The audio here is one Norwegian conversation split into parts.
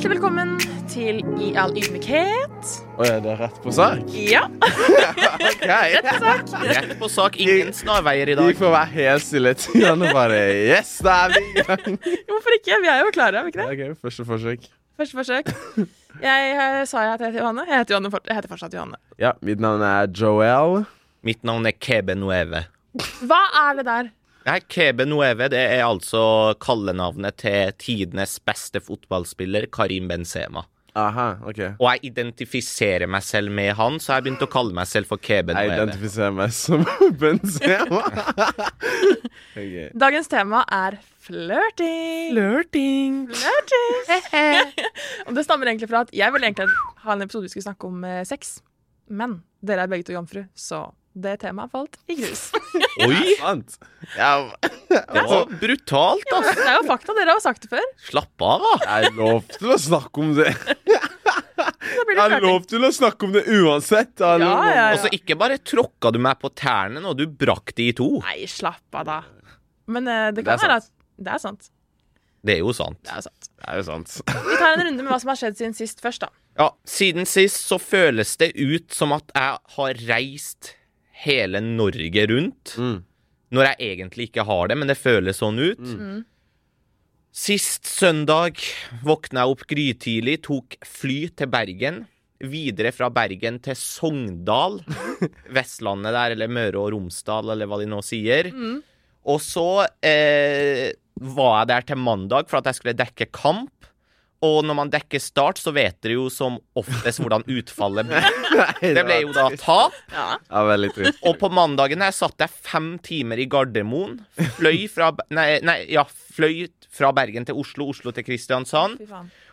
Hjertelig velkommen til I all ydmykhet. Å ja, det er rett på sak? Ja. okay. Rett på sak. Ingen snarveier i dag. Vi får være helt stille til og bare Yes, da er vi i gang. Hvorfor ikke? Vi er jo klare, er vi ikke det? Okay, første forsøk. Første forsøk. Jeg eh, sa jeg at jeg heter Johanne. Jeg heter, Johanne, jeg heter fortsatt Johanne. Ja, mitt navn er Joel. Mitt navn er Kebe Nueve. Hva er det der? Nei, Kebe Nueve det er altså kallenavnet til tidenes beste fotballspiller, Karim Benzema. Aha, ok. Og jeg identifiserer meg selv med han, så jeg begynte å kalle meg selv for Kebe Jeg identifiserer meg som Benzema. okay. Dagens tema er flørting. Flørting. Flørting. Og det stammer egentlig fra at jeg ville egentlig ha en episode vi skulle snakke om eh, sex. Men dere er begge to jomfru, så det temaet falt i grus. Oi, Sant. Ja, det var brutalt, altså. Det er jo fakta, dere har sagt det før. Slapp av, da. jeg er lov til å snakke om det. Det Jeg er lov til å snakke om det uansett. Ja, ja, ja. Og så ikke bare tråkka du meg på tærne når du brakk de i to. Nei, slapp av, da. Men uh, det Det kan det være at. Det er sant. Det er jo sant. Det er sant. Det er jo sant. Vi tar en runde med hva som har skjedd siden sist først, da. Ja, siden sist så føles det ut som at jeg har reist hele Norge rundt. Mm. Når jeg egentlig ikke har det, men det føles sånn ut. Mm. Sist søndag våkna jeg opp grytidlig, tok fly til Bergen. Videre fra Bergen til Sogndal. Vestlandet der, eller Møre og Romsdal, eller hva de nå sier. Mm. Og så eh, var jeg der til mandag for at jeg skulle dekke kamp. Og når man dekker start, så vet dere jo som oftest hvordan utfallet blir. Det ble jo da tap. Ja. Ja, veldig trist. Og på mandagen her satt jeg fem timer i Gardermoen. Fløy fra, nei, nei, ja, fløy fra Bergen til Oslo, Oslo til Kristiansand.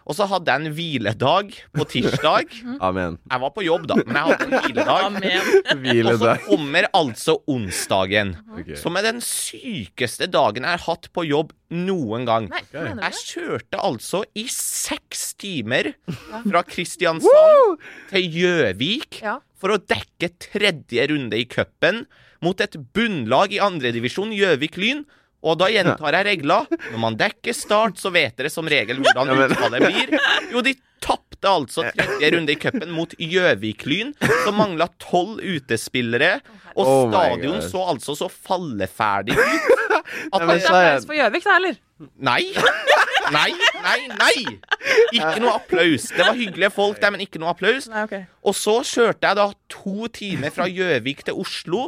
Og så hadde jeg en hviledag på tirsdag. Amen. Jeg var på jobb, da, men jeg hadde en hviledag. Amen. Og så kommer altså onsdagen, okay. som er den sykeste dagen jeg har hatt på jobb noen gang. Nei, hva Jeg kjørte altså i seks timer fra Kristiansand til Gjøvik Ja. for å dekke tredje runde i cupen mot et bunnlag i andredivisjon, Gjøvik Lyn. Og da gjentar jeg regla. Når man dekker start, så vet dere som regel hvordan utfallet blir. Jo, de tapte altså tredje runde i cupen mot Gjøvik Lyn, som mangla tolv utespillere. Og Oh stadion så altså så falleferdig ut. At men det- er Applaus for Gjøvik, da, eller? Nei. Nei, nei, nei! Ikke noe applaus. Det var hyggelige folk der, men ikke noe applaus. Nei, okay. Og så kjørte jeg da to timer fra Gjøvik til Oslo.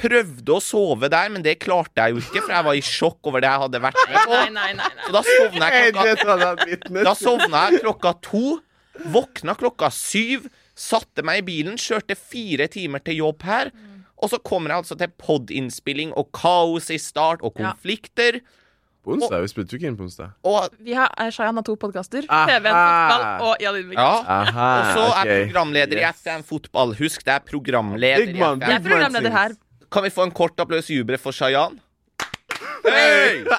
Prøvde å sove der, men det klarte jeg jo ikke, for jeg var i sjokk over det jeg hadde vært med på. Nei, nei, nei. nei. Så da sovna jeg klokka, da sovna jeg klokka to. Våkna klokka syv. Satte meg i bilen, kjørte fire timer til jobb her. Og så kommer jeg altså til pod-innspilling og kaos i start og Ja. konflikter. På onsdag? Vi spilte jo ikke inn på onsdag. Og Vi har Shayan har to podkaster. TV-en, fotball og Jan Ingebrigtsen. ja, Aha, Og så er ok. programleder i Yes. FM Fotball. Husk, det er programleder i FM. Jeg er programleder her. Kan vi få en kort applaus jubre jubel for Shayan? Hey!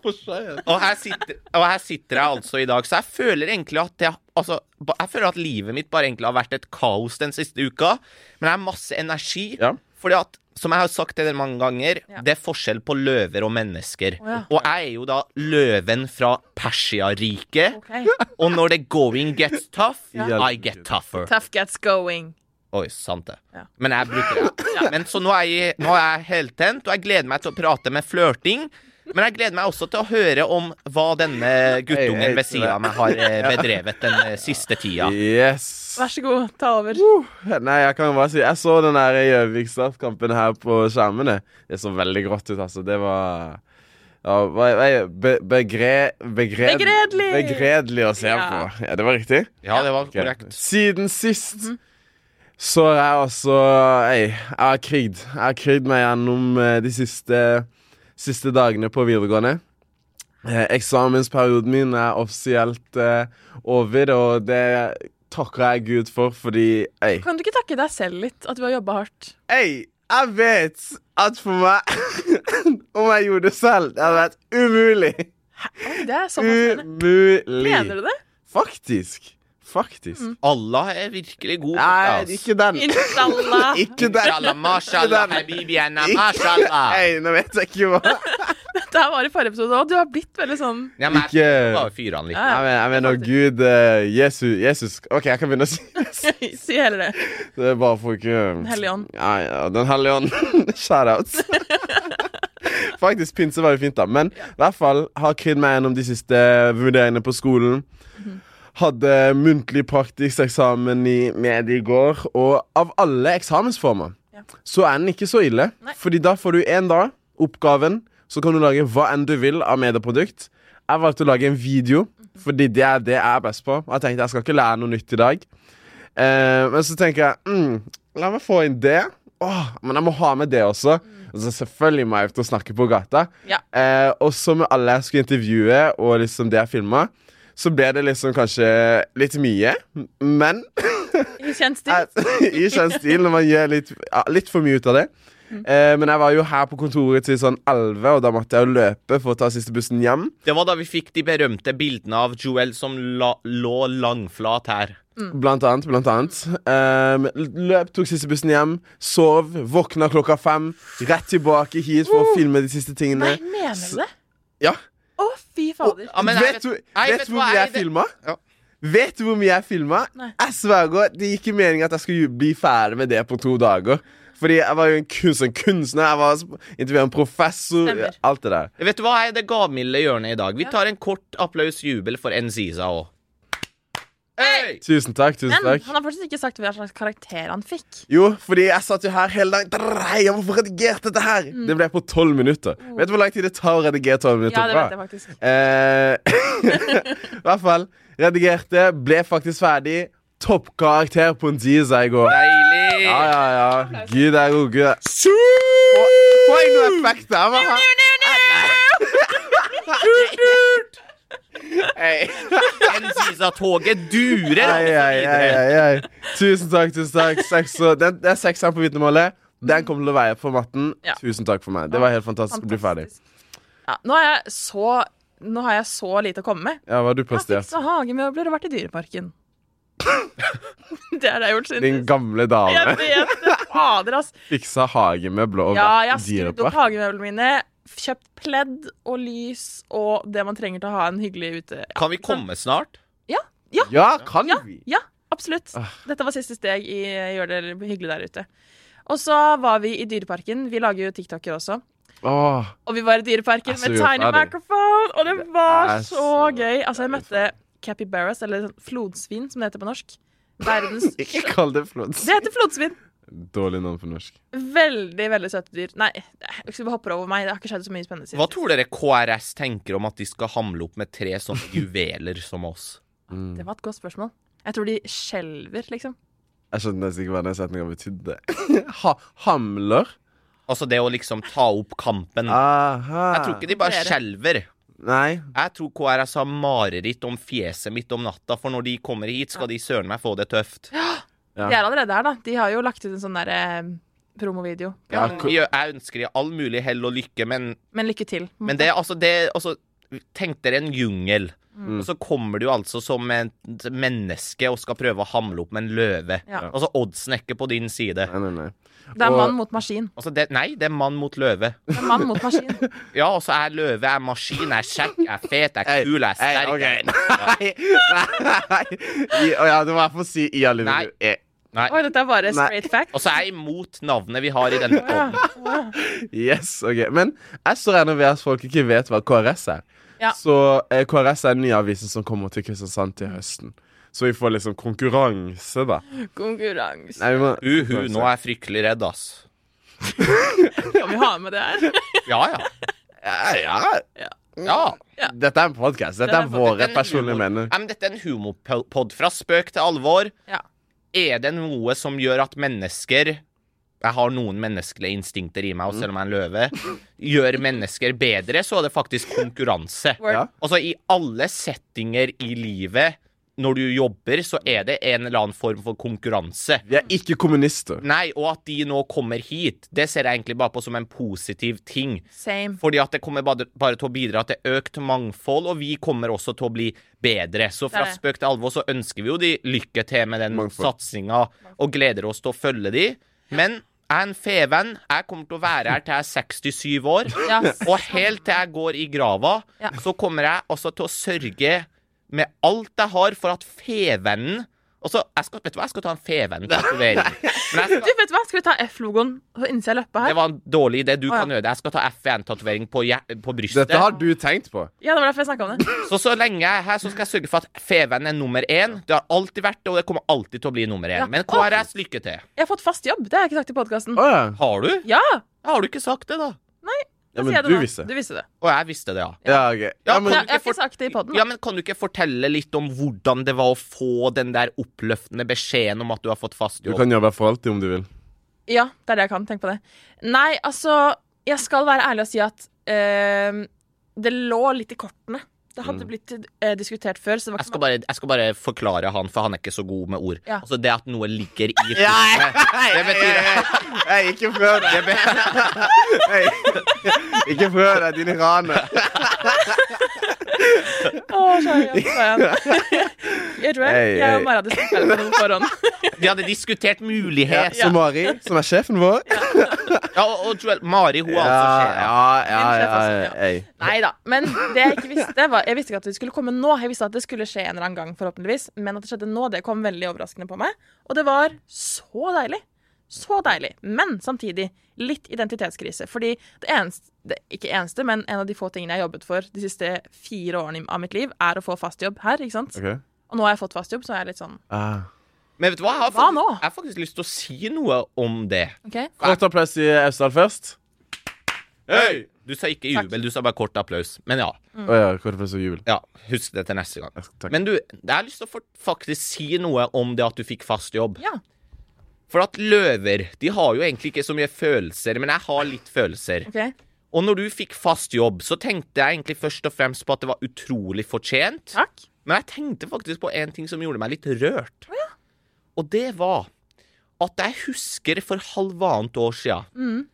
Og her, sitter, og her sitter jeg altså i dag, så jeg føler egentlig at jeg, altså, Jeg føler at livet mitt bare egentlig har vært et kaos den siste uka. Men jeg har masse energi. Ja. Fordi at, som jeg har sagt til dere mange ganger, Ja. det er forskjell på løver og mennesker. Oh, ja. Og jeg er jo da løven fra Persiariket. Okay. Og når the going gets tough, Ja. I get tougher. Tough gets going. Oi, sant det. Ja. Men jeg bruker det. Men så nå er, jeg, nå er jeg heltent, og jeg gleder meg til å prate med flørting. Men jeg gleder meg også til å høre om hva denne guttungen ved siden av meg har eh, bedrevet den eh, siste tida. Yes. Vær så god, ta over. Nei, jeg kan bare si Jeg så den der Gjøvik-startkampen her på skjermene. Det så veldig grått ut, altså. Det var ja, be, begre, begred, Begredelig! Begredelig å se Ja. på. Ja, det var riktig? Ja, det var korrekt. Siden sist så jeg altså Ei, jeg har krigd. Jeg har krigd meg gjennom eh, de siste, siste dagene på videregående. Eh, eksamensperioden min er offisielt eh, over, og det takker jeg Gud for, fordi Ei, Kan du ikke takke deg selv litt, at du har jobba hardt? ei jeg vet at for meg Om jeg gjorde det selv, det hadde vært umulig. Hæ? det er så fascinerende. Umulig. Mener du det? Faktisk. Faktisk. Allah er virkelig god. Nei, ikke den. Inshallah. Ikke den. Mashallah. Ikke- mashallah. Ei, nå vet jeg ikke hva Dette var i forrige episode òg. Du har blitt veldig sånn Ja, men Ikke-. Jeg mener, jeg mener Gud uh, Jesus, Jesus OK, jeg kan begynne å si Si heller det. det. er bare for ikke Den hellige ånd. Ja, ja, Den hellige ånd. Shoutouts. Faktisk, pinse var jo fint, da. Men i hvert fall har Krid meg gjennom de siste vurderingene på skolen. Hadde muntlig praktisk eksamen i medie i går, og av alle eksamensformer Ja. så er den ikke så ille. Nei. Fordi da får du én dag, oppgaven, så kan du lage hva enn du vil av medieprodukt. Jeg valgte å lage en video, fordi det er det jeg er best på. Og jeg tenkte jeg skal ikke lære noe nytt i dag. Eh, men så tenker jeg mm, La meg få inn det. Åh, men jeg må ha med det også. Og så selvfølgelig må jeg ut og snakke på gata. Ja. Eh, og så med alle jeg skulle intervjue, og liksom det jeg filma, så ble det liksom kanskje litt mye. Men I kjent stil. i kjent stil når man gjør litt, ja, litt for mye ut av det. Eh, men jeg var jo her på kontoret til sånn 11, og da måtte jeg jo løpe for å ta siste bussen hjem. Det var da vi fikk de berømte bildene av Joel som la, lå langflat her. Blant annet. Blant annet. Um, løp, tok siste bussen hjem, sov, våkna klokka fem. Rett tilbake hit for å filme de siste tingene. Nei, mener du det? Ja. Å, fy fader. Og, men vet, du, vet vet du hvor mye jeg filma? Ja. Vet du hvor mye jeg filma? Jeg sverger, det gikk ikke meningen at jeg skulle bli ferdig med det på to dager. Fordi jeg var jo en kunstner. Kunstner jeg var intervjua en professor. Stemmer. Alt det der. Vet du hva er det gavmilde hjørnet i dag? Vi tar en kort applaus jubel for Nziza òg. Hey! Tusen takk. tusen Men takk han har fortsatt ikke sagt hva slags karakter han fikk. Jo, fordi jeg satt jo her hele dagen. Hvorfor jeg må få redigert dette her Det ble på tolv minutter. Vet du hvor lang tid det tar å redigere tolv minutter? Mm. Ja, det vet jeg faktisk. Eh, I hvert fall. Redigerte, ble faktisk ferdig. Toppkarakter på en teaser i går. Deilig! Ja, ja, ja. Gud er god. Gud er Få få inn noe effekt der. hva? Hei. Nziza-toget durer Ei, ei, ei. Tusen takk. tusen takk Seks, det, Det er sekseren på vitnemålet. Den kommer til å veie på matten. Ja. Tusen takk for meg. Det var helt fantastisk å bli ferdig. Ja, nå har jeg så Nå har jeg så lite å komme med. Ja, hva har du Jeg har fiksa hagemøbler og vært i Dyreparken. det er det jeg har gjort siden Din gamle dame Jeg vet det. Fader, ass. fiksa hagemøbler og Ja, jeg har skrudd opp hagemøblene mine, kjøpt pledd og lys og det man trenger til å ha en hyggelig ute. Ja, Kan vi komme snart? Ja, kan Ja. vi? Ja, absolutt. Ah. Dette var siste steg i Gjør det hyggelig der ute. Og så var vi i Dyreparken. Vi lager jo TikToker også. Åh, Og vi var i Dyreparken Altså, med tiny microphone, og det var det så så gøy. Altså, jeg møtte capybaras, eller flodsvin, som det heter på norsk. Verdens ikke kall det flodsvin. Det heter flodsvin. Dårlig navn på norsk. Veldig, veldig søte dyr. Nei, jeg skal bare hoppe over meg. Det har ikke skjedd så mye spennende Hva tror dere KRS tenker om at de skal hamle opp med tre sånne juveler som oss? Mm. Det var et godt spørsmål. Jeg tror de skjelver, liksom. Jeg skjønte nesten ikke hva den setninga betydde. ha, hamler? Altså det å liksom ta opp kampen. Aha. Jeg tror ikke de bare skjelver. Nei. Jeg tror KRS har mareritt om fjeset mitt om natta, for når de kommer hit, skal de søren meg få det tøft. Ja. De er allerede her, da. De har jo lagt ut en sånn derre promovideo. Ja, Ja, jeg jeg ønsker de all mulig hell og lykke, men, Men lykke til. men det er altså det altså, Tenk dere en jungel. Mm. Og så kommer du altså som et menneske og skal prøve å hamle opp med en løve. Ja. Altså oddsen er ikke på din side. Nei, nei, nei. Det er Og- mann mot maskin. Altså det, nei, det er mann mot løve. Det er mann mot maskin. Ja, altså er løve, er maskin, er kjekk, er fet, er kul, kul, er hey, sterk. ok. okay. Nei, nei. I- ja, du må i hvert fall si i alle Nei. Oi, dette er bare Nei. fact. Og så er jeg imot navnet vi har i denne poden. podden. Yes, ok Men jeg står her ved at folk ikke vet hva KRS er. Ja. Så eh, KRS er den nye avisen som kommer til Kristiansand til høsten. Så vi får liksom konkurranse, da. Konkurranse. Nei, må Uhu, nå er jeg fryktelig redd, ass. Kan vi ha med det her? Ja, ja. ja, ja. ja. Ja. Dette er en podkast. Dette Dette er våre er personlige meninger. Men dette er en humorpod fra spøk til alvor. Ja. Er det noe som gjør at mennesker Jeg har noen menneskelige instinkter i meg, og selv om jeg er en løve, gjør mennesker bedre, så er det faktisk konkurranse. Ja. Altså, i alle settinger i livet, når du jobber, så er det en eller annen form for konkurranse. Vi er ikke kommunister. Nei, og at de nå kommer hit, det ser jeg egentlig bare på som en positiv ting. Same. Fordi at det kommer bare, bare til å bidra til økt mangfold, og vi kommer også til å bli bedre. Så fra spøk til alvor så ønsker vi jo de lykke til med den satsinga, og gleder oss til å følge de. Men Jeg er en fevenn. Jeg kommer til å være her til jeg er 67 år. Ja. Og helt til jeg går i grava, Ja. så kommer jeg også til å sørge med alt jeg har for at fevennen Altså, jeg skal, vet du hva, jeg skal ta en fevenn-tatovering. Men Du, skal, vet hva? Skal vi ta F-logoen på innsida av leppa det var en dårlig idé. Du kan gjøre det. Jeg skal ta F1-tatovering på, på brystet. Dette har du tenkt på. Ja, det var derfor jeg snakka om det. Så så lenge jeg er her, så skal jeg sørge for at fevenn er nummer én. Det har alltid vært det, og det kommer alltid til å bli nummer én. Ja. Men KRS, lykke til. Jeg har fått fast jobb. Det har jeg ikke sagt i podkasten. Oh, ja. Har du? Ja! Har du ikke sagt det, da? Ja. Men du visste. Du visste det. Og jeg visste det, ja. Ja, okay. Ja, men Ja, jeg har ikke sagt det i poden. Ja, men Kan du ikke fortelle litt om hvordan det var å få den der oppløftende beskjeden om at du har fått fast jobb? du kan jobbe for alltid om du vil. Ja, det er det jeg kan. Tenk på det. Nei, altså Jeg skal være ærlig og si at eh, det lå litt i kortene. Det hadde blitt eh, diskutert før. Så det var Jeg ikke skal, bare, jeg skal bare forklare han, for han er ikke så god med ord. Ja. Altså Det at noe ligger i kortene, det betyr Hei, ikke prøv deg. det be Hei. Ikke prøv deg, din rane. Å. Jeg tror jeg, jeg og Mari hadde med noen på forhånd. Vi hadde diskutert mulighet. Så Mari, som er sjefen vår Ja, og, og Joel, Mari, hun er altså Ja, sjef. ja, ja, ja, ja. Nei da. Men det jeg ikke visste, var Jeg visste ikke at det skulle komme nå. Jeg visste at det skulle skje en eller annen gang, forhåpentligvis. Men at det skjedde nå, det kom veldig overraskende på meg. Og det var så deilig. Så deilig. Men samtidig litt identitetskrise. Fordi det eneste det, Ikke eneste, men en av de få tingene jeg har jobbet for de siste fire årene av mitt liv, er å få fast jobb her. ikke sant? Okay. Og nå har jeg fått fast jobb, så er jeg litt sånn Ah. Men vet du hva? Jeg har, Hva faktisk, nå? jeg har faktisk lyst til å si noe om det. Okay. Kort applaus i Austdal først. Hei! Du sa ikke jubel, du sa bare kort applaus. Men ja. Å ja, kort applaus og jubel. ja husk det til neste gang. Takk. Men du, jeg har lyst til å faktisk si noe om det at du fikk fast jobb. Ja. For at løver de har jo egentlig ikke så mye følelser, men jeg har litt følelser. OK? Og når du fikk fast jobb, så tenkte jeg egentlig først og fremst på at det var utrolig fortjent. Takk. Men jeg tenkte faktisk på en ting som gjorde meg litt rørt. Og det var at jeg husker for halvannet år sia Mm.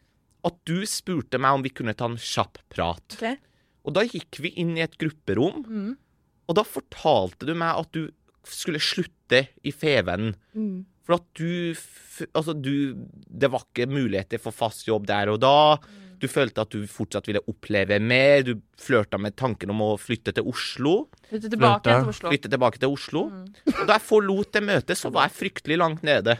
at du spurte meg om vi kunne ta en kjapp prat. OK? Og da gikk vi inn i et grupperom, Mm. og da fortalte du meg at du skulle slutte i Fevennen. Mm. For at du Altså, du Det var ikke muligheter for fast jobb der og da. Mm. Du følte at du fortsatt ville oppleve mer. Du flørta med tanken om å flytte til Oslo. Flytte tilbake Flørte. til Oslo. Flytte tilbake til Oslo. Mm. Og da jeg forlot det møtet, så var jeg fryktelig langt nede.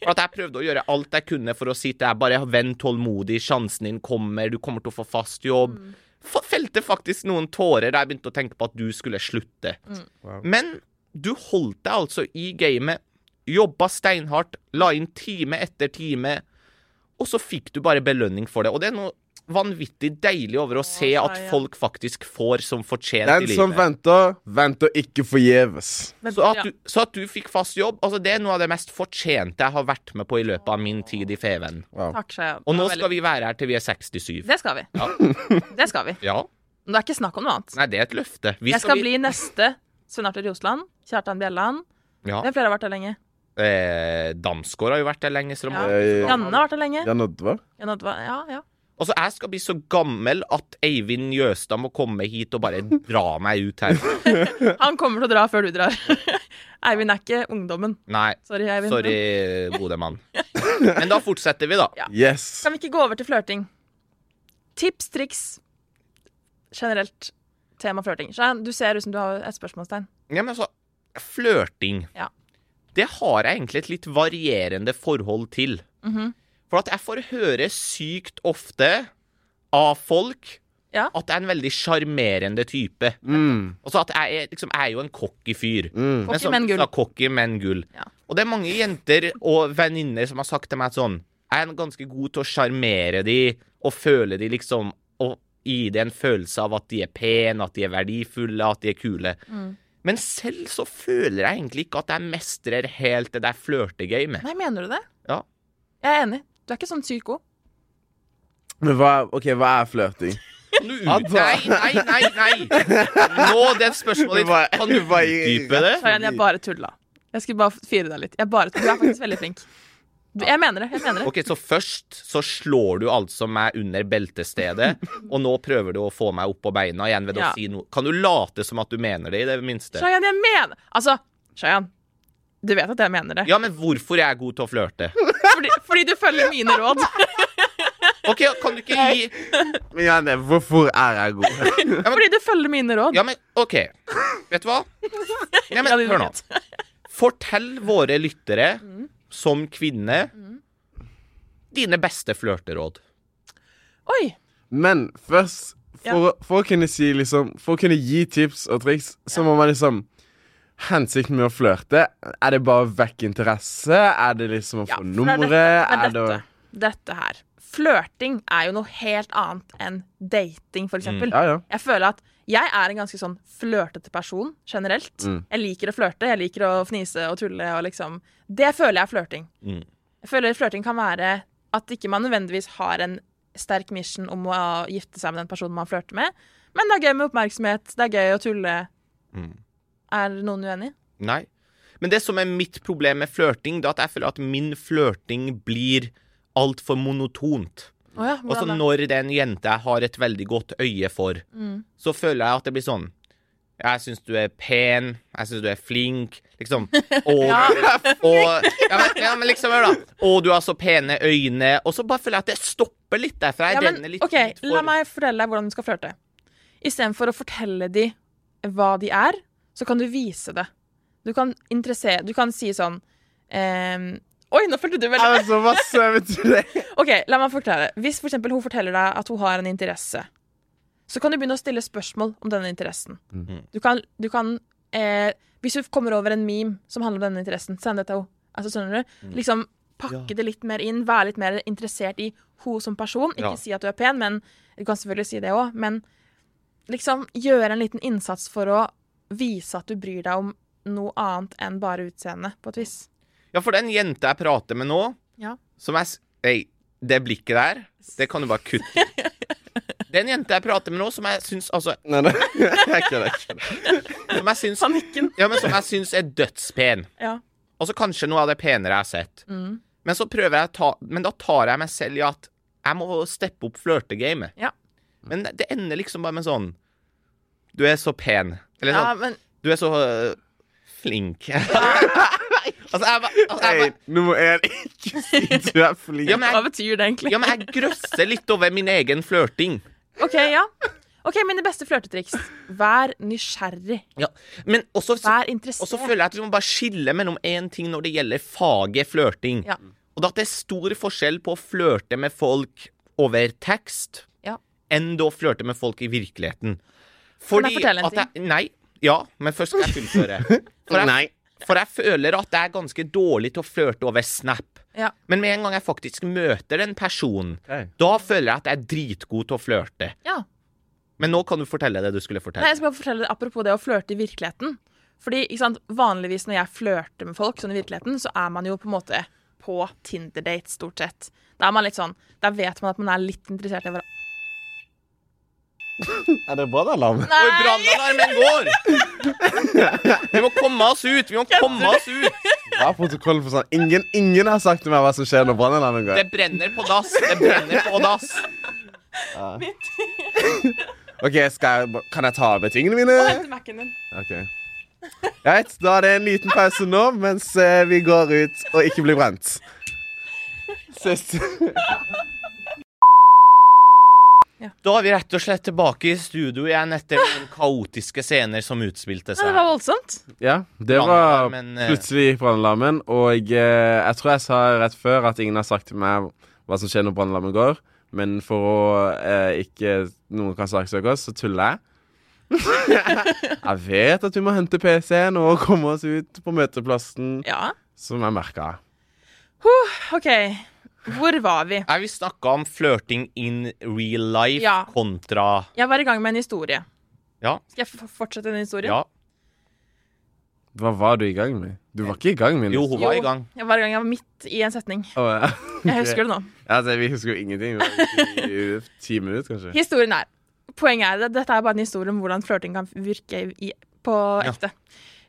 For at jeg prøvde å gjøre alt jeg kunne for å si til deg bare vent tålmodig, sjansen din kommer, du kommer til å få fast jobb. Mm. Felte faktisk noen tårer da jeg begynte å tenke på at du skulle slutte. Mm. Wow. Men du holdt deg altså i gamet, jobba steinhardt, la inn time etter time, og så fikk du bare belønning for det. Og det er noe vanvittig deilig over å se at folk faktisk får som fortjent Den som venter, venter ikke forgjeves. Så så at du fikk fast jobb, altså det er noe av det mest fortjente jeg har vært med på i løpet av min tid i Feven. Wow. Takk, Og nå skal vi være her til vi er 67. Det skal vi. Ja. Det skal vi. ja. Men det er ikke snakk om noe annet. Nei, det er et løfte. Vi Jeg skal bli neste Svein Arthur Rosland. Kjartan Bjelland. ja. Hvem flere har vært der lenge? Eh, Damsgaard har jo vært der lenge. Ja. Janne har vært der lenge. Jan Oddvar? Jan Ja, ja. Altså, jeg skal bli så gammel at Eivind Jøstad må komme hit og bare dra meg ut her. Han kommer til å dra før du drar. Eivind er ikke ungdommen. Nei, Sorry, Eivind. sorry, gode mann. Men da fortsetter vi, da. Ja. Yes. Kan vi ikke gå over til flørting? Tips, triks. Generelt tema flørting. Du ser ut som du har et spørsmålstegn. Ja, men altså, flørting Ja. Det har jeg egentlig et litt varierende forhold til. Mhm. For at jeg får høre sykt ofte av folk Ja. at jeg er en veldig sjarmerende type. Mm. Altså at jeg er, liksom, jeg er jo en cocky fyr. Mm. Cocky, som- men gull. Cocky, men gull. Ja. Og det er mange jenter og venninner som har sagt til meg sånn Jeg er ganske god til å sjarmere de og føle de liksom Og gi de en følelse av at de er pene, at de er verdifulle, at de er kule. Mm. Men selv så føler jeg egentlig ikke at jeg mestrer helt det der flørtegamet. Nei, mener du det? Ja. Jeg er enig. Du er ikke sånn psyko. Men hva, okay, hva er flørting? Ut... Nei, nei, nei! nei Nå, det spørsmålet ditt Kan du utdype det? Jeg bare tulla. Jeg skulle bare fire deg litt. Jeg bare, du er faktisk veldig flink. Jeg mener det. jeg mener det. Ok, Så først så slår du altså meg under beltestedet, og nå prøver du å få meg opp på beina igjen ved Ja. å si noe. Kan du late som at du mener det, i det minste? Shayan, jeg mener Altså, Shayan, du vet at jeg mener det. Ja, men hvorfor er jeg god til å flørte? Fordi, Fordi du følger mine råd. OK, kan du ikke gi Men Janne, hvorfor er jeg god? Fordi du følger mine råd. Ja, men OK. Vet du hva? Ja, men Ja, hør nå. Fortell våre lyttere, som kvinne, dine beste flørteråd. Oi. Men først, for, for å kunne si liksom For å kunne gi tips og triks, så må man liksom Hensikten med å flørte, er det bare å vekke interesse? Er det liksom å Ja, få er nummeret? dette- Er det det dette. Dette her. Flørting er jo noe helt annet enn dating, for eksempel. Ja, ja. Jeg føler at jeg er en ganske sånn flørtete person generelt. Mm. Jeg liker å flørte, jeg liker å fnise og tulle og liksom Det føler jeg er flørting. Mm. Jeg føler flørting kan være at ikke man nødvendigvis har en sterk mission om å gifte seg med den personen man flørter med, men det er gøy med oppmerksomhet, det er gøy å tulle. Mm. Er noen uenig? Nei. Men det som er mitt problem med flørting, det er at jeg føler at min flørting blir altfor monotont. Oh ja, Og så når det er en jente jeg har et veldig godt øye for, Mm. så føler jeg at det blir sånn Jeg syns du er pen, jeg syns du er flink, liksom. Og, og ja, men, ja, men liksom, hør, da. Og du har så pene øyne. Og så bare føler jeg at det stopper litt der, for jeg Ja, men, litt ok, for La meg fortelle deg hvordan du skal flørte. Istedenfor å fortelle de hva de er, så kan du vise det. Du kan interessere Du kan si sånn ehm, Oi, nå følte du veldig med. var så masse, vet du det? OK, la meg forklare. Hvis for eksempel hun forteller deg at hun har en interesse, så kan du begynne å stille spørsmål om denne interessen. Mhm. Du kan, du kan eh, Hvis du kommer over en meme som handler om denne interessen, send det til henne. Altså, skjønner du? Mm. Liksom pakke det litt mer inn, være litt mer interessert i hun som person. Ikke Ja. si at du er pen, men du kan selvfølgelig si det òg. Men liksom gjøre en liten innsats for å vise at du bryr deg om noe annet enn bare utseendet, på et vis. Ja, for den jenta jeg prater med nå, Ja. som jeg s- Hei, det blikket der, det kan du bare kutte. Den jenta jeg prater med nå, som jeg syns altså, Nei, nei, jeg kødder. Som jeg syns Panikken. Ja, men som jeg syns er dødspen. Ja. Altså kanskje noe av det penere jeg har sett. Mm. Men så prøver jeg å ta Men da tar jeg meg selv i at jeg må steppe opp flørtegamet. Ja. Men det ender liksom bare med sånn Du er så pen. Eller ja, sånn men Du er så øh, flink. altså, jeg, ba- altså, jeg, ba- nummer én, ikke si du er flink. ja, men hva betyr det egentlig? ja, men jeg grøsser litt over min egen flørting. OK, ja. OK, mine beste flørtetriks. Vær nysgjerrig. Ja. Men også, Vær og så føler jeg at vi må bare skille mellom én ting når det gjelder faget flørting. Ja. Og at det er stor forskjell på å flørte med folk over tekst Ja. enn å flørte med folk i virkeligheten. Kan jeg fortelle en ting? jeg, Nei. Ja, men først skal jeg fullføre. For jeg, Nei. For jeg føler at jeg er ganske dårlig til å flørte over Snap. Ja. Men med en gang jeg faktisk møter den personen, okay. da føler jeg at jeg er dritgod til å flørte. ja. Men nå kan du fortelle det du skulle fortelle. Nei, jeg skal bare fortelle Apropos det å flørte i virkeligheten. Fordi ikke sant, Vanligvis når jeg flørter med folk sånn i virkeligheten, så er man jo på en måte på Tinder-date, stort sett. Da er man litt sånn, da vet man at man er litt interessert i hverandre. Er det brannalarm? Nei! brannalarmen går! Vi må komme oss ut! Vi må komme oss ut! Hva er protokollen for sånn? Ingen, ingen har sagt til meg hva som skjer når brannalarmen går. Det brenner på dass! Det brenner på dass! OK, skal jeg, kan jeg ta med tingene mine? Og hente Mac-en din. Ok Greit, da er det en liten pause nå mens eh, vi går ut og ikke blir brent. Sist. Da er vi rett og slett tilbake i studio igjen etter noen kaotiske scener som utspilte Nei, det var voldsomt. Ja, det var eh, plutselig brannalarmen, og jeg, jeg tror jeg sa rett før at ingen har sagt til meg hva som skjer når brannalarmen går, men for å eh, ikke noen kan saksøke oss, så tuller jeg. jeg vet at vi må hente PC-en og komme oss ut på møteplassen, Ja. som jeg merka. OK. Hvor var vi? Nei, Vi snakka om flørting in real life Ja. kontra Jeg var i gang med en historie. Ja. Skal jeg f- fortsette den historien? Ja. Hva var du i gang med? Du var ikke i gang med Jo, hun var Jo. i gang. Jeg var i gang, jeg var midt i en setning. Å, ja. Jeg husker det nå. Altså, vi husker jo ingenting. Vi var i ti minutter, kanskje. Historien er Poenget er at dette er bare en historie om hvordan flørting kan virke i, på Ja. ekte.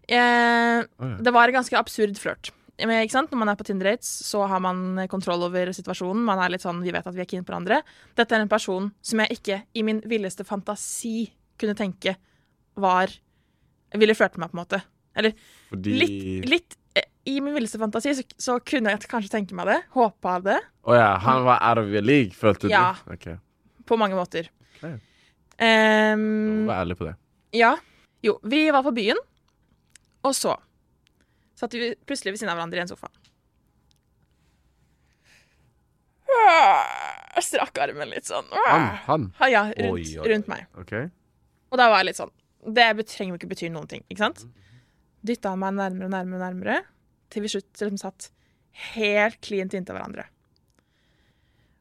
Eh, Å, ja. det var en ganske absurd flørt. Men, ikke sant? Når man er på Tinder-dates, så har man kontroll over situasjonen. Man er litt sånn, Vi vet at vi er keen på hverandre. Dette er en person som jeg ikke i min villeste fantasi kunne tenke var Ville flørte med, på en måte. Eller Fordi litt, litt eh, i min villeste fantasi så, så kunne jeg kanskje tenke meg det. Håpa det. Å ja, han var out league, følte Ja. du? Ok, På mange måter. Okay. Um, Vær ærlig på det. ja. Jo, vi var på byen, og så satt vi plutselig ved siden av hverandre i en sofa. Jeg Strakk armen litt sånn. Han, han. Ha, ja, rundt, Oi, oi, rundt meg. Okay. Og da var jeg litt sånn Det trenger jo ikke bety noen ting, ikke sant? Dytta han meg nærmere og nærmere, nærmere til vi slutt liksom satt helt klint inntil hverandre.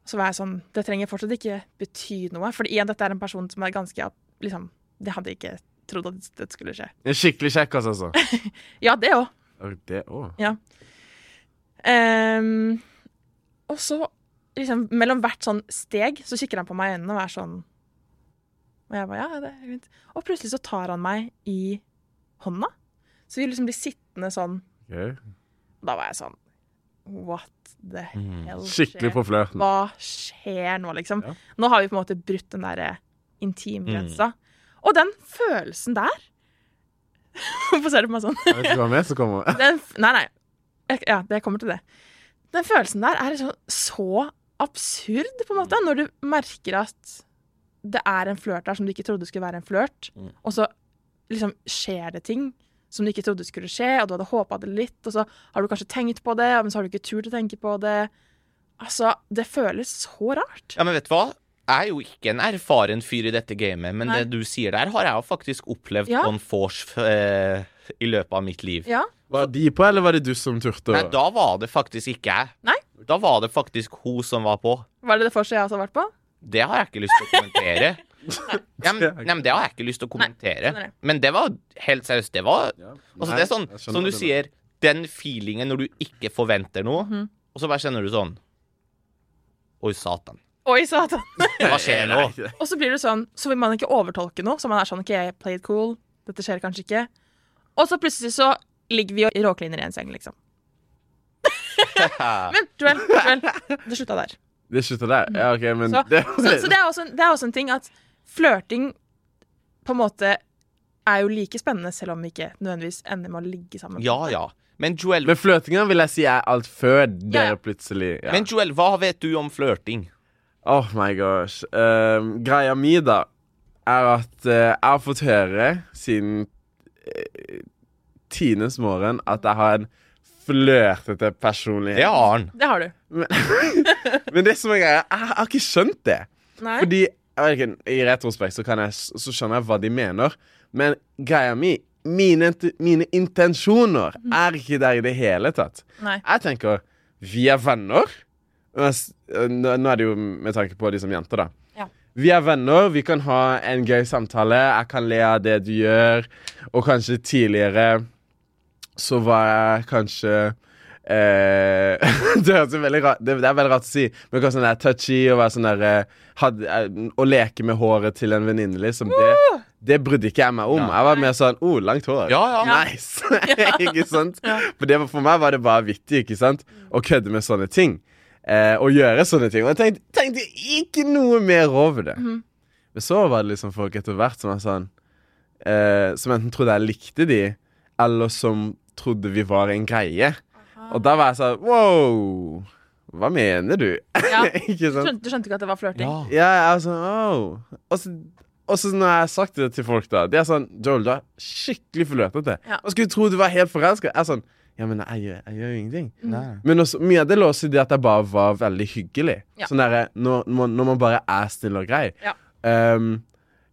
Så var jeg sånn Det trenger fortsatt ikke bety noe, for igjen, dette er en person som er ganske liksom Det hadde jeg ikke trodd at det skulle skje. En skikkelig kjekkas, altså. Ja, det òg. Det òg. Ehm, og så, liksom, mellom hvert sånn steg, så kikker han på meg i øynene og er sånn Og jeg bare, ja, det er fint. Og plutselig så tar han meg i hånda. Så vi liksom blir sittende sånn. Okay. Da var jeg sånn What the hell Skikkelig på flørten. Hva skjer nå, liksom? Ja. Nå har vi på en måte brutt den derre intimgrensa. Og den følelsen der Hvorfor ser du på meg sånn? Jeg vet ikke hva mer som kommer. Den, nei, nei. Jeg, ja, det kommer til det. Den følelsen der er liksom så absurd, på en måte, når du merker at det er en flørt der som du ikke trodde skulle være en flørt, Mm. og så liksom skjer det ting som du ikke trodde skulle skje, og du hadde håpa det litt, og så har du kanskje tenkt på det, men så har du ikke turt å tenke på det. Altså, det føles så rart. Ja, men vet du hva? Jeg er jo ikke en erfaren fyr i dette gamet, men Nei. det du sier der, har jeg jo faktisk opplevd Ja. on force eh, i løpet av mitt liv. Ja. Var de på, eller var det du som turte? Nei, da var det faktisk ikke jeg. Nei. Da var det faktisk hun som var på. Var det det forset jeg også har vært på? Det har jeg ikke lyst til å kommentere. Nei, men Det har jeg ikke lyst til å kommentere. Nei, men det var helt seriøst. Det var Ja. Altså, Nei, det er sånn, som du det sier, den feelingen når du ikke forventer noe, mm. og så bare kjenner du sånn Oi, satan. Oi, satan. Hva skjer nå? Og så blir det sånn, så vil man ikke overtolke noe. Så man er sånn OK, play played cool. Dette skjer kanskje ikke. Og så plutselig så ligger vi og råkliner i en seng, liksom. Men Joel, Joel det slutta der. Det slutter der? Ja, OK, men Så, det, så, så det, er også, det er også en ting at flørting på en måte er jo like spennende, selv om vi ikke nødvendigvis ender med å ligge sammen. Ja, ja. Men Joel, Men flørtinga vil jeg si er alt før dere Ja, ja. plutselig ja. men Joel, hva vet du om flørting? Oh my gosh. Um, greia mi, da, er at uh, jeg har fått høre siden uh, tidenes morgen at jeg har en flørtete personlighet. Det har han. Det har du. Men det som er greia, jeg har ikke skjønt det. Nei? Fordi jeg vet ikke, I retrospekt så, kan jeg, så skjønner jeg hva de mener. Men greia mi mine, mine intensjoner er ikke der i det hele tatt. Nei. Jeg tenker vi er venner. S- Nå er det jo med tanke på de som jenter, da. Ja. Vi er venner, vi kan ha en gøy samtale. Jeg kan le av det du gjør. Og kanskje tidligere så var jeg kanskje eh, Det er veldig rart det, det er veldig rart å si, men kanskje sånn der touchy og være sånn der had, eh, Å leke med håret til en venninne, liksom. Det, det brydde ikke jeg meg om. Jeg var mer sånn oh, langt hår. Ja, ja. Nice! ikke sant? For, det, for meg var det bare vittig ikke sant? å kødde med sånne ting. Eh, og gjøre sånne ting. Og jeg tenkte, tenkte ikke noe mer over det. Mm. Men så var det liksom folk etter hvert som var sånn eh, Som enten trodde jeg likte de, eller som trodde vi var en greie. Og da var jeg sånn Wow! Hva mener du? Ja. ikke Du skjønte, du skjønte ikke at det var flørting? Ja. Ja, jeg var sånn oh. Og så, og så når jeg har sagt det til folk, da De er sånn Joel, du er skikkelig flørtete. Ja. Man skulle tro du var helt forelska. Jeg er sånn Ja, men jeg, jeg gjør jo ingenting. Nei. Men også, mye av det lå også i det at jeg bare var veldig hyggelig. Ja. Sånn der, når, når når man bare er stille og grei. Ja. Um,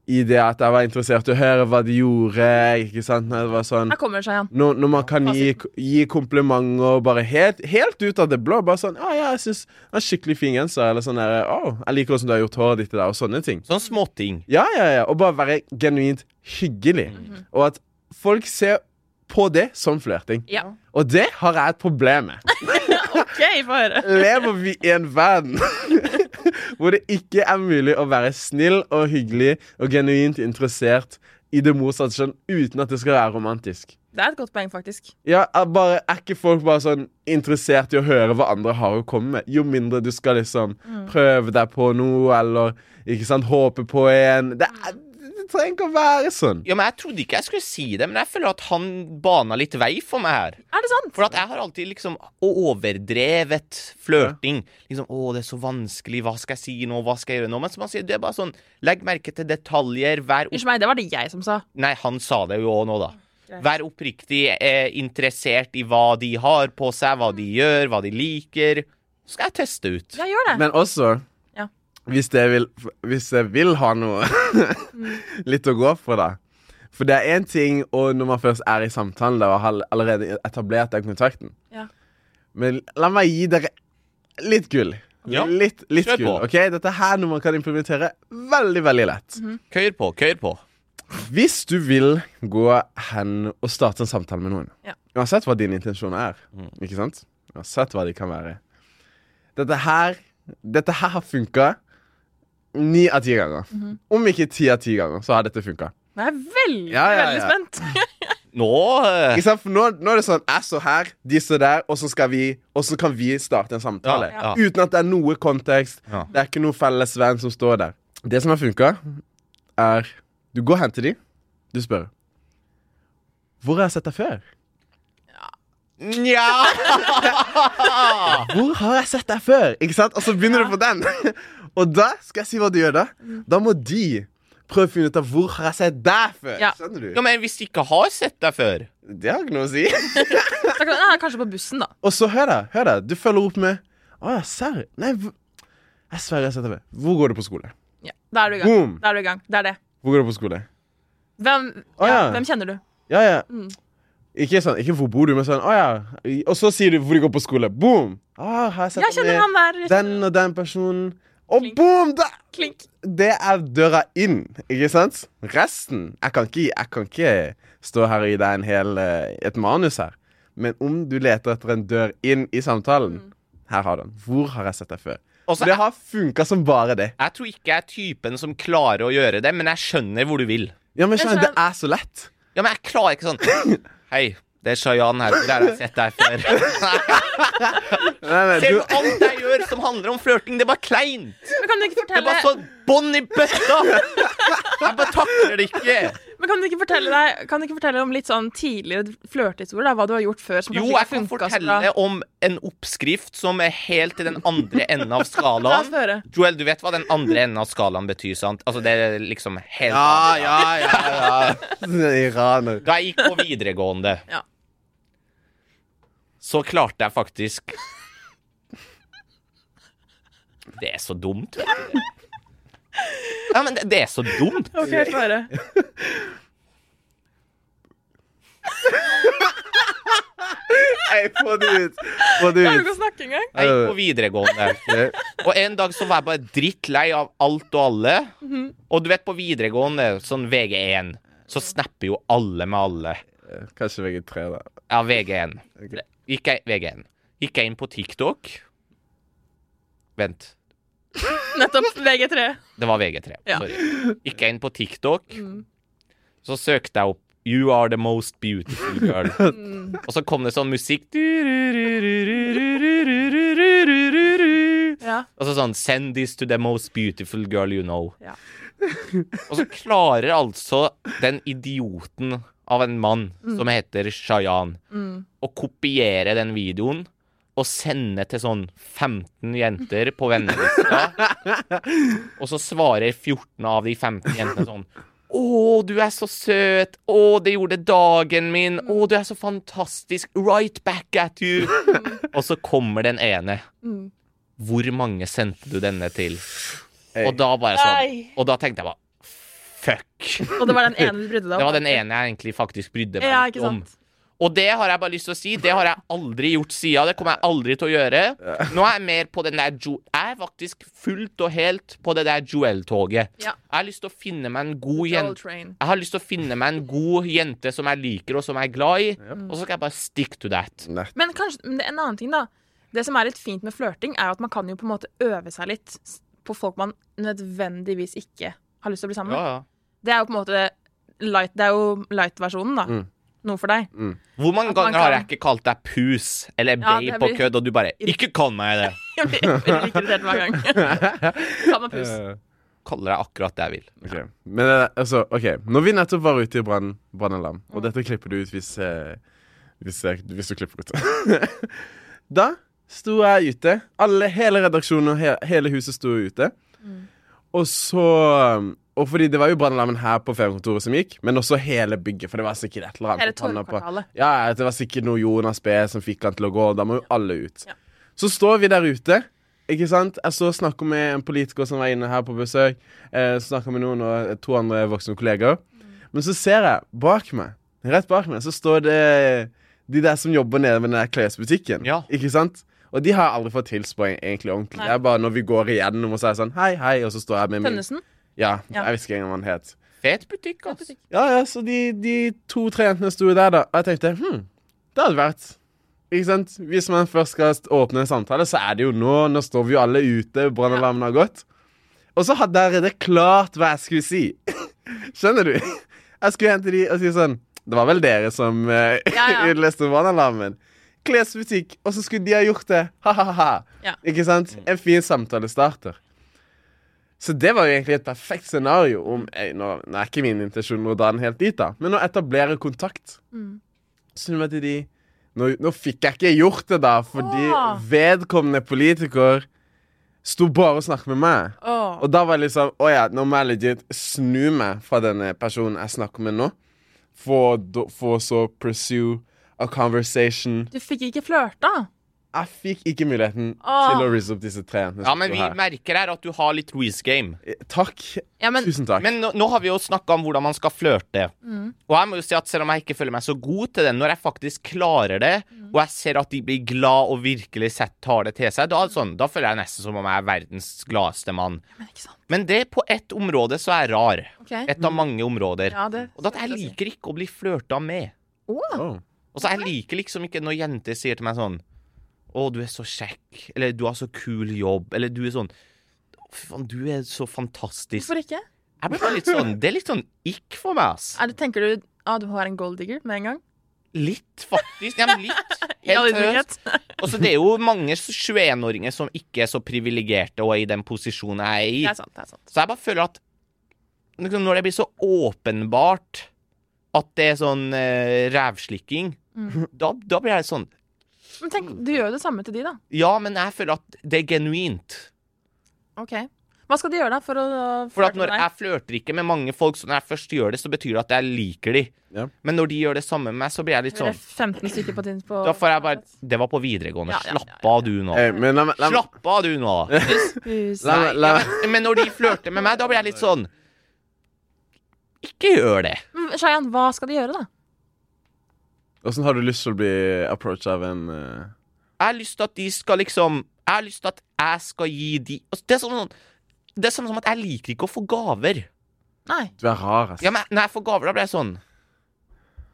I det at jeg var interessert i å høre hva de gjorde, ikke sant. Når det var sånn seg igjen. når, når man kan gi, gi komplimenter bare helt, helt ut av det blå. Bare sånn 'Å ja, jeg syns det er skikkelig fin genser.' Eller sånn der 'Å, jeg liker hvordan du har gjort håret ditt i dag', og sånne ting. Sånne småting. Ja, ja, ja. Og bare være genuint hyggelig. Mhm. Og at folk ser på det som flørting. Ja. Og det har jeg et problem med. OK, få høre. Lever vi i en verden hvor det ikke er mulig å være snill og hyggelig og genuint interessert i det motsatte kjønn uten at det skal være romantisk? Det er et godt poeng, faktisk. Ja, er, bare, er ikke folk bare sånn interessert i å høre hva andre har å komme med? Jo mindre du skal liksom prøve deg på noe, eller ikke sant, håpe på en Det er, det trenger ikke å være sånn. Ja, men Jeg trodde ikke jeg skulle si det, men jeg føler at han bana litt vei for meg her. Er det sant? For at jeg har alltid liksom overdrevet flørting. Liksom 'Å, det er så vanskelig. Hva skal jeg si nå? Hva skal jeg gjøre nå?' Men som han sier, det er bare sånn Legg merke til detaljer. Vær. Unnskyld meg, det var det jeg som sa. Nei, han sa det jo òg nå, da. Vær oppriktig eh, interessert i hva de har på seg, hva de gjør, hva de liker. Så skal jeg teste ut. Ja, gjør det. Men også. Hvis, jeg vil, hvis jeg vil ha noe litt å gå for, da. For det er én ting og når man først er i samtalen da, og har allerede etablert den kontakten. Ja. Men la meg gi dere litt gull. Ja. Litt, litt Kjør gull. på. ok? Dette er her noe man kan implementere veldig, veldig lett. Køyr på, køyr på. Hvis du vil gå hen og starte en samtale med noen, Ja. uansett hva din intensjon er, ikke sant? Uansett hva de kan være Dette her Dette her har funka ni av ti ganger. Om ikke ti av ti ganger, så har dette funka. Jeg er veldig, Ja, ja, veldig spent. Nå eh, Ikke sant? For nå, nå er det sånn Jeg står her, de står der, og så, skal vi, og så kan vi starte en samtale. Ja, ja. Uten at det er noe kontekst. Ja. Det er ikke noe felles venn som står der. Det som har funka, er Du går hen til dem, du spør Hvor har jeg sett deg før? Nja Hvor har jeg sett deg før? Ikke sant? Og så begynner du på den. Og da skal jeg si hva du gjør da. Da må de prøve å finne ut av hvor har jeg sett deg før. Ja. Skjønner du? Ja, men hvis de ikke har sett deg før Det har ikke noe å si. Da kan, ja, kanskje på bussen, da. Og så hør da, hør da. Du følger opp med Å ja, serr? Nei, jeg sverger jeg har sett deg før. Hvor går du på skole? Ja, da er du i gang. Boom! Da er du i gang. Det er det. Hvor går du på skole? Hvem, Å, ja, ja. hvem kjenner du? Ja, ja. Mm. Ikke sånn, ikke hvor bor du, men sånn Å ja. Og så sier du hvor de går på skole. Boom! Å, har jeg sett Jeg kjenner han der. den og den personen. Og Klink. boom! Da! Klink. Det er døra inn, ikke sant? Resten Jeg kan ikke, jeg kan ikke stå her og gi deg en hel, eh, et manus her. Men om du leter etter en dør inn i samtalen, Mm. her har du den. Hvor har jeg sett deg før? Også, det har funka som bare det. jeg tror ikke jeg er typen som klarer å gjøre det, men jeg skjønner hvor du vil. Ja, men Men skjønner, det er så lett. Ja, men jeg klarer ikke sånn Hei, det er Shayan her. Det har jeg sett deg før? Nei, nei, Ser du, alt jeg gjør som handler om flørting? Det er bare kleint. Men kan du ikke Det er bare så bånd i bøtta. Jeg bare takler det ikke. men kan du ikke fortelle, deg, kan du ikke fortelle om litt sånn tidligere flørtehistorier? Hva du har gjort før som Jo, jeg kan fortelle fortelle om en oppskrift som er helt til den andre enden av skalaen. Joel, du vet hva den andre enden av skalaen betyr, sant? Altså, det er liksom helt ja, ja, ja, ja. Iraner. Da jeg gikk på videregående, Ja. Så klarte jeg faktisk Det er så dumt, vet du. Ja, men det, det er så dumt. OK, høre. Nei, få det ut. Få det Klarer du ut. ikke å snakke engang? Jeg gikk på videregående. Og en dag så var jeg bare drittlei av alt og alle. Og du vet, på videregående, sånn VG1, så snapper jo alle med alle. Kanskje VG3, da. Ja, VG1. Ok. Gikk jeg, VG1. Gikk jeg inn på TikTok Vent. Nettopp. VG3. Det var VG3. Ja. Sorry. Gikk jeg inn på TikTok, Mm. så søkte jeg opp You are the most beautiful girl. Mm. Og så kom det sånn musikk Ja. Og så sånn Send this to the most beautiful girl you know. Ja. Og så klarer altså den idioten av en mann som heter Shayan, Mm. og kopiere den videoen og sende til sånn 15 jenter på vennelista. og så svarer 14 av de 15 jentene sånn å, du er så søt. Å, det gjorde dagen min. Å, du er så fantastisk. Right back at you. Og så kommer den ene. Mm. Hvor mange sendte du denne til? Hey. Og da bare sånn Og da tenkte jeg bare Fuck. Og det var den ene du brydde deg om? Det var den ene jeg egentlig faktisk brydde meg Ja, ikke ikke om. sant? Og det har jeg bare lyst til å si. Det har jeg aldri gjort sida. Det kommer jeg aldri til å gjøre. Nå er jeg mer på den der jo Jeg er faktisk fullt og helt på det der Joel-toget. Ja. Jeg har lyst til å finne meg en god jente Train. Jeg har lyst til å finne meg en god jente som jeg liker, og som jeg er glad i. Og så skal jeg bare stick to that. Men kanskje, men en annen ting, da. Det som er litt fint med flørting, er at man kan jo på en måte øve seg litt på folk man nødvendigvis ikke har lyst til å bli sammen med. Ja, ja. Det er jo på en måte light, Det er jo light-versjonen, da. Mm. Noe for deg. Hvor mange ganger kan... har jeg ikke kalt deg pus eller Ja, blir... på kødd, og du bare 'Ikke kall meg det'. Jeg blir irritert hver gang. Kall meg pus. Eh, kaller deg akkurat det jeg vil. Ok, Men eh, altså, ok Når vi nettopp var ute i brann- brannalarm, og dette klipper du ut hvis, eh, hvis, jeg, hvis du klipper ut Da sto jeg ute. Alle, hele redaksjonen og he, hele huset sto ute. Og så Og fordi det var jo brannalarmen her på feriekontoret som gikk, men også hele bygget, for det var sikkert et eller annet Hele på Ja, det var sikkert noe Jonas B som fikk han til å gå, da må jo alle ut. Ja. Så står vi der ute, ikke sant? Jeg så snakker med en politiker som var inne her på besøk. Eh, snakker med noen og to andre voksne kolleger. Men så ser jeg bak meg, rett bak meg, så står det de der som jobber nede ved den der klesbutikken. Ja. Ikke sant? Og de har jeg aldri fått hilst på egentlig ordentlig. Nei. Det er bare når vi går igjennom og så er jeg sånn hei, hei, og så står jeg med min Tønnesen? Ja, Ja. jeg visste ikke engang hva den het. Fet butikk, altså. Ja, ja, så de, de to-tre jentene sto der, da. Og jeg tenkte hm, det hadde vært Ikke sant? Hvis man først skal åpne en samtale, så er det jo nå. Nå står vi jo alle ute, brannalarmen har gått. Og så hadde jeg allerede klart hva jeg skulle si. Skjønner du? Jeg skulle hen til de og si sånn Det var vel dere som uh, Ja, ja. utløste brannalarmen? Klesbutikk. Og så skulle de ha gjort det. Ha-ha-ha. Ja. Ikke sant? En fin samtalestarter. Så det var jo egentlig et perfekt scenario om eh, nå, nå er ikke min intensjon å dra den helt dit, da, men å etablere kontakt. Mm. Så vet de nå, nå fikk jeg ikke gjort det, da, fordi Åh. vedkommende politiker sto bare og snakket med meg. Åh. Og da var det liksom Å ja, nå må jeg legit snu meg fra denne personen jeg snakker med nå, for, for så pursue a conversation. Du fikk ikke flørta? Jeg fikk ikke muligheten Åh. til å rise opp disse tre jentene. Ja, men vi her. merker her at du har litt Reece game. Eh, Takk. Ja, men Tusen takk. Men nå, nå har vi jo snakka om hvordan man skal flørte. Mm. Og jeg må jo si at selv om jeg ikke føler meg så god til det, når jeg faktisk klarer det, Mm. og jeg ser at de blir glad og virkelig sett tar det til seg, da, sånn, da føler jeg nesten som om jeg er verdens gladeste mann. Men ikke sant. Men det på ett område så er jeg rar. Okay. Et av mange områder. Ja, det Og det at jeg liker ikke å bli flørta med. Oh. Åh. Og så jeg liker liksom ikke når jenter sier til meg sånn Å, du er så kjekk. Eller du har så kul jobb. Eller du er sånn Fy faen, du er så fantastisk. Hvorfor ikke? Jeg blir bare litt sånn Det er litt sånn ikk for meg, ass. Er det, tenker du ah, du har en golddigger med en gang? Litt, faktisk. Ja, men litt. Helt seriøst. Og så det er jo mange 21-åringer som ikke er så privilegerte og er i den posisjonen jeg er i. Det er sant. det er sant Så jeg bare føler at liksom, når det blir så åpenbart at det er sånn eh, rævslikking, Mm. da, da blir jeg sånn Men tenk, du gjør jo det samme til de, da. Ja, men jeg føler at det er genuint. OK. Hva skal de gjøre, da, for å For at flørte når deg? jeg flørter ikke med mange folk, så når jeg først gjør det, så betyr det at jeg liker de. Ja. Men når de gjør det samme med meg, så blir jeg litt sånn 15 stykker på din på Da får jeg bare Det var på videregående. Ja, ja, ja, Slapp av, du nå. Eh, men la meg la meg- Slapp av, du nå. Hus. La Nei, meg- la ja, meg- men, men når de flørter med meg, da blir jeg litt sånn Ikke gjør det. Men Shayan, hva skal de gjøre, da? Åssen har du lyst til å bli approached av en uh... Jeg har lyst til at de skal liksom Jeg har lyst til at jeg skal gi de altså, Det er sånn Det er sånn som at jeg liker ikke å få gaver. Nei. Du er rar, altså. Ja, men Når jeg får gaver, da blir jeg sånn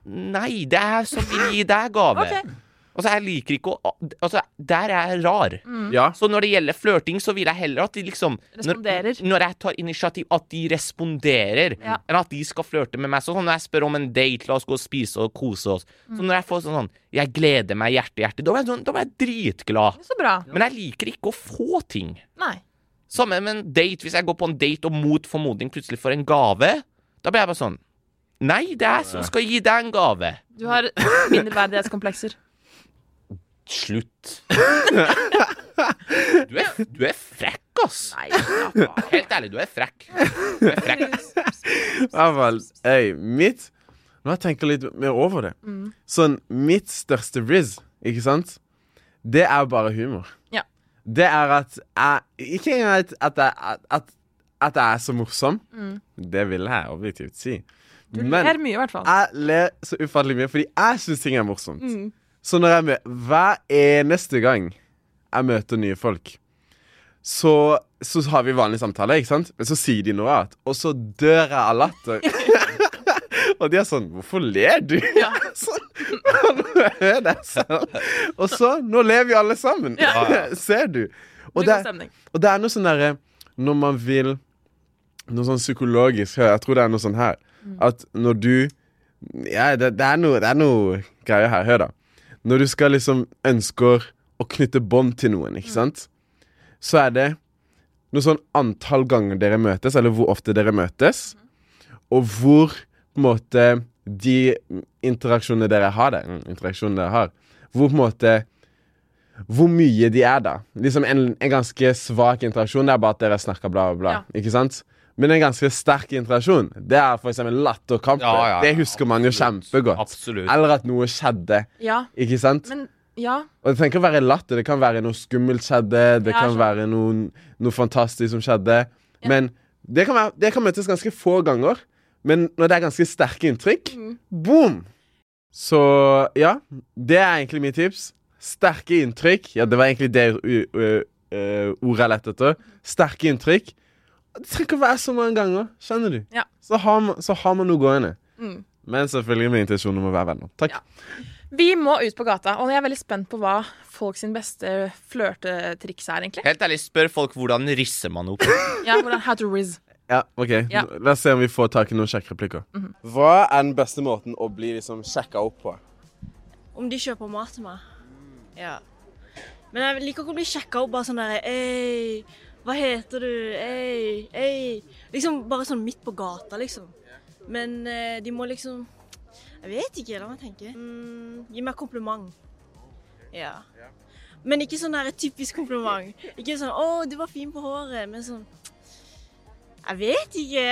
Nei, det er jeg som vil gi deg gave. OK. Altså, jeg liker ikke å Altså, der er jeg rar. Mm. Ja. Så når det gjelder flørting, så vil jeg heller at de liksom Responderer. Når, når jeg tar initiativ, at de responderer, Ja. enn at de skal flørte med meg. Sånn når jeg spør om en date, la oss gå og spise og kose oss. Så når jeg får sånn sånn Jeg gleder meg hjerte, hjerte, da blir jeg, sånn, da blir jeg dritglad. Så bra. Men jeg liker ikke å få ting. Nei. Samme med en date. Hvis jeg går på en date og mot formodning plutselig får en gave, da blir jeg bare sånn Nei, det er jeg som skal gi deg en gave. Du har mindreverdighetskomplekser. Slutt. Du er, du er frekk, ass. Nei. Helt ærlig, du er frekk. Du er frekk. I hvert fall, mitt Nå har jeg tenkt litt mer over det. Mm. Sånn, mitt største riz, ikke sant? Det er bare humor. Ja. Det er at jeg Ikke engang at, at, jeg, at, at jeg er så morsom. Mm. Det vil jeg objektivt si. Du Men ler mye, i hvert fall. jeg ler så ufattelig mye fordi jeg syns ting er morsomt. Mm. Så når jeg møter, Hver eneste gang jeg møter nye folk, så, så har vi vanlig samtale, ikke sant? Men så sier de noe annet, og så dør jeg av latter. og de er sånn 'Hvorfor ler du?' Ja. sånn. Og så Nå ler vi alle sammen. Ser du? Og Det stemning. og det er noe sånn derre Når man vil Noe sånn psykologisk Jeg tror det er noe sånn her At når du Ja, det, det, er noe, det er noe greier her. Hør, da. Når du skal liksom ønsker å knytte bånd til noen, ikke sant? Så er det noe sånn antall ganger dere møtes, eller hvor ofte dere møtes, og hvor på en måte de interaksjonene dere har der, mm, interaksjonene dere har, hvor på en måte hvor mye de er, da. Liksom en, en ganske svak interaksjon det er bare at dere snakker bla, bla, bla. Ja. Ikke sant? Men en ganske sterk interaksjon, det er eksempel latterkamper. Ja, ja, ja. Det husker man jo kjempegodt. Absolutt. Eller at noe skjedde, Ja, ikke sant? men ja. Og det trenger ikke å være latter. Det kan være noe skummelt skjedde. Det Ja, kan sånn. være noe, noe fantastisk som skjedde. Men det kan, være, det kan møtes ganske få ganger. Men når det er ganske sterke inntrykk, Mm. boom! Så ja, det er egentlig mitt tips. Sterke inntrykk. Ja, det var egentlig det uh, uh, uh, ordet jeg lette etter. Sterke inntrykk. Det trenger ikke å være så mange ganger. Skjønner du? Ja. Så, har man, så har man noe gående. Mm. Men selvfølgelig med intensjon om å være venner. Takk. Ja. Vi må ut på gata, og jeg er veldig spent på hva folk sin beste flørtetriks er, egentlig. Helt ærlig, spør folk hvordan risser man opp. Ja, hvordan, how to riz. Ja, ok. Ja. La oss se om vi får tak i noen kjekke replikker. Hva er den beste måten å bli liksom sjekka opp på? Om de kjøper mat til meg. Ja. Men jeg liker ikke å bli sjekka opp bare sånn der Ei, hva heter du? Ei, ei. Liksom bare sånn midt på gata, liksom. Men eh, de må liksom Jeg vet ikke, la meg tenke. Mm, gi meg kompliment. Ja. Men ikke sånn der typisk kompliment. Ikke sånn 'Å, du var fin på håret', men sånn Jeg vet ikke.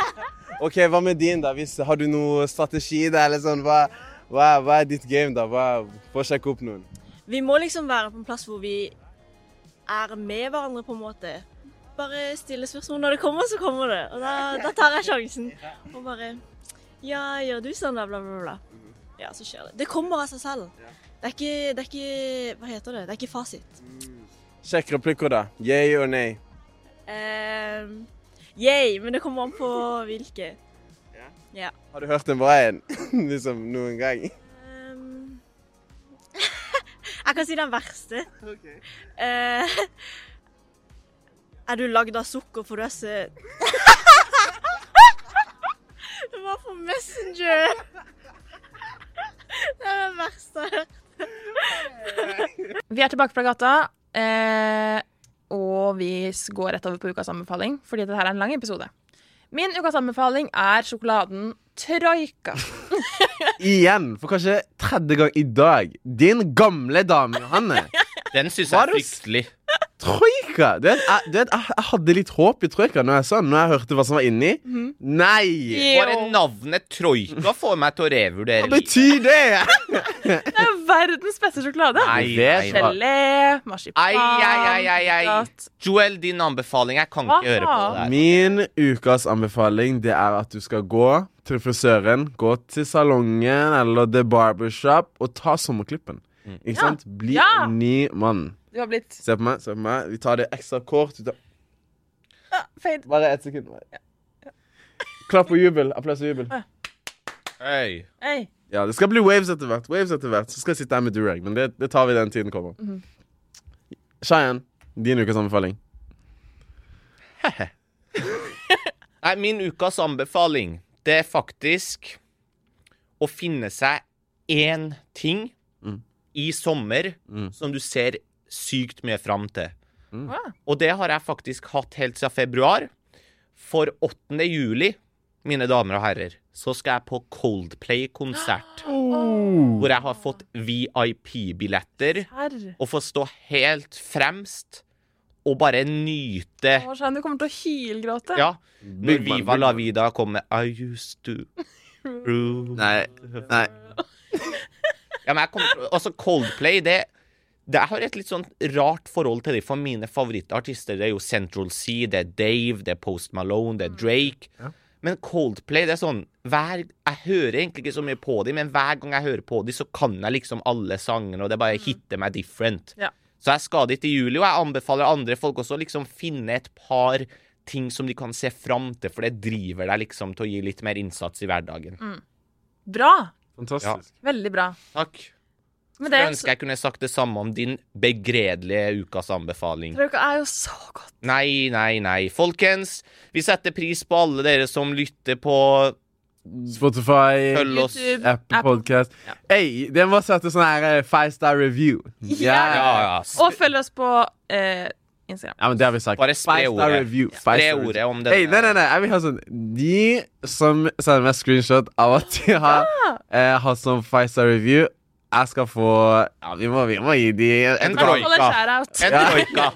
Ok, Hva med din, da? Hvis, har du noe strategi der, eller sånn? Hva, hva, hva er ditt game, da? Hva, for å sjekke opp noen? Vi må liksom være på en plass hvor vi er med hverandre, på en måte. Bare stille spørsmål. Når det kommer, så kommer det. Og da, da tar jeg sjansen. Og bare Ja, gjør du sånn, da? Bla, bla, bla. Ja, så skjer det. Det kommer av seg selv. Det er ikke, det er ikke Hva heter det? Det er ikke fasit. Sjekkereplikker, da. Yay og nei. Uh, yay, men det kommer an på hvilke. Har du hørt en bra en? liksom noen gang? Jeg kan si den verste. Eh, er du lagd av sukker for du er søt? det var på Messenger. Det er det verste jeg har hørt. Vi er tilbake fra gata, eh, og vi går rett over på ukas anbefaling, fordi dette her er en lang episode. Min ukas anbefaling er sjokoladen Troika. Igjen, for kanskje tredje gang i dag. Din gamle dame, Johanne. Den syns jeg er fryktelig. Troika! Du vet, jeg, du vet, jeg, jeg hadde litt håp i troika når jeg så når jeg hørte hva som var inni. Nei! Bare navnet Troika får meg til å revurdere Hva betyr det? Det er verdens beste sjokolade. Nei, Gelé, marsipan Ai, ai, ai, ai, ai. Joel, din anbefaling. Jeg kan Hva ikke høre på det der. Min ukas anbefaling det er at du skal gå til frisøren, gå til salongen eller The Barbershop og ta sommerklippen. Ikke Ja. sant? Bli Ja. en ny mann. Du har blitt Se på meg. se på meg Vi tar det ekstra kort. Vi tar fade. bare ett sekund. Klapp og jubel. Applaus og jubel. Hey. Hey. Ja, Det skal bli waves etter hvert. Waves etter hvert Så skal jeg sitte her med durag, men det, det tar vi den tiden kommer. Shayan, din ukas anbefaling. Nei, min ukas anbefaling, det er faktisk å finne seg én ting Mm. i sommer Mm. som du ser sykt mye fram til. Mm. Og det har jeg faktisk hatt helt siden februar. For 8. juli, mine damer og herrer, så skal jeg på Coldplay-konsert. Hvor jeg har fått VIP-billetter og får stå helt fremst og bare nyte Å, du kommer til å hylgråte. Ja. Når Viva la vida kom med I used to Nei. Nei. Ja, men jeg kommer til Altså, Coldplay, det det, Jeg har et litt sånn rart forhold til dem, for mine favorittartister det er jo Central Sea, det er Dave, det er Post Malone, det er Drake. Ja. Men Coldplay, det er sånn hver, Jeg hører egentlig ikke så mye på dem, men hver gang jeg hører på dem, så kan jeg liksom alle sangene, og det bare hitter meg different. Ja. Så jeg skal dit i juli, og jeg anbefaler andre folk også å liksom finne et par ting som de kan se fram til, for det driver deg liksom til å gi litt mer innsats i hverdagen. Bra. Fantastisk. Veldig bra. Takk. Men Jeg det ønsker jeg kunne sagt det samme om din begredelige ukas anbefaling. Det er jo så godt. Nei, nei, nei. Folkens, vi setter pris på alle dere som lytter på Spotify, Følg oss. YouTube, Apple Podcast. Ja. Hey, det må sette sånn her eh, five star review. Ja. Ja, ja. Og følg oss på eh, Instagram. Ja, men det har vi sagt. Bare spre Five star ordet. review. Spre ordet om det. Hey, nei, nei, nei, jeg vil ha sånn De som sender meg screenshot av at de har, eh, har sånn five star review, jeg skal få Ja, vi må, vi må gi de En troika. En troika.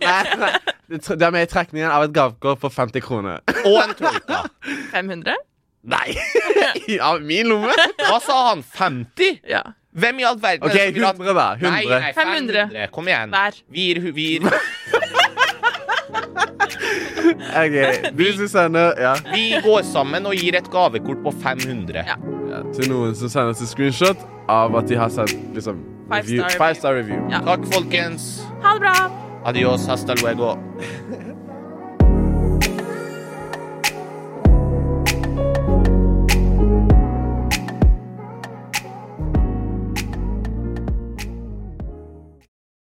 Det er med i trekningen av et gavekort på 50 kroner. Og en troika. 500? Nei! Av min lomme? Hva sa han? 50? Ja. Hvem i all verden er OK, vil at 100, da. 100. Nei, nei, 500. 500. Kom igjen. Hver. Vi gir, vi gir, OK, du sender ja. vi går sammen og gir et gavekort på 500. Ja. ja, Til noen som sender et screenshot av at de har sendt liksom Five review, five star review. Ja. Takk, folkens. Ha det bra! Adios, hasta luego.